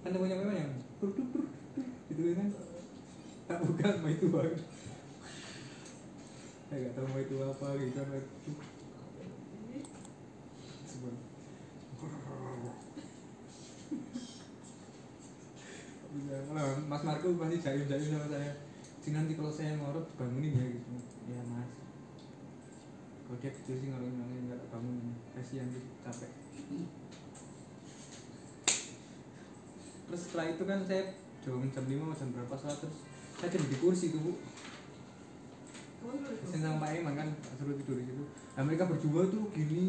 kan punya memang yang? Tur gitu kan? Tak buka mau itu bang. Saya nggak tahu mau itu apa gitu kan. Kalau Mas Marco pasti jaim-jaim sama saya. Sih nanti kalau saya ngorot bangunin ya gitu. Ya mas. Kalau dia kecil sih ngomongin nggak bangun kasihan sih capek terus setelah itu kan saya jam jam lima jam berapa saat terus saya tidur di kursi tuh bu. Kamu dulu Saya sama Pak Eman kan suruh tidur di situ. Nah mereka berdua tuh gini